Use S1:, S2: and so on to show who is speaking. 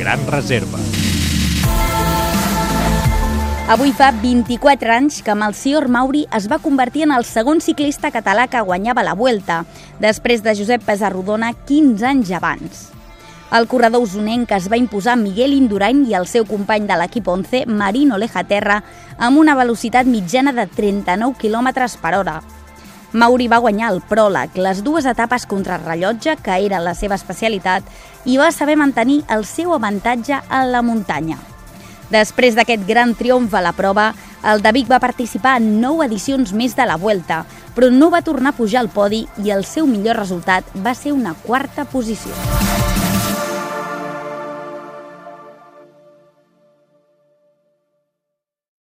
S1: Gran Reserva.
S2: Avui fa 24 anys que Malcior Mauri es va convertir en el segon ciclista català que guanyava la Vuelta, després de Josep Pesarrodona 15 anys abans. El corredor usonenc es va imposar Miguel Indurain i el seu company de l'equip 11, Marino Lejaterra, amb una velocitat mitjana de 39 km per hora. Mauri va guanyar el pròleg, les dues etapes contra el rellotge, que era la seva especialitat, i va saber mantenir el seu avantatge a la muntanya. Després d'aquest gran triomf a la prova, el de Vic va participar en nou edicions més de la Vuelta, però no va tornar a pujar al podi i el seu millor resultat va ser una quarta posició.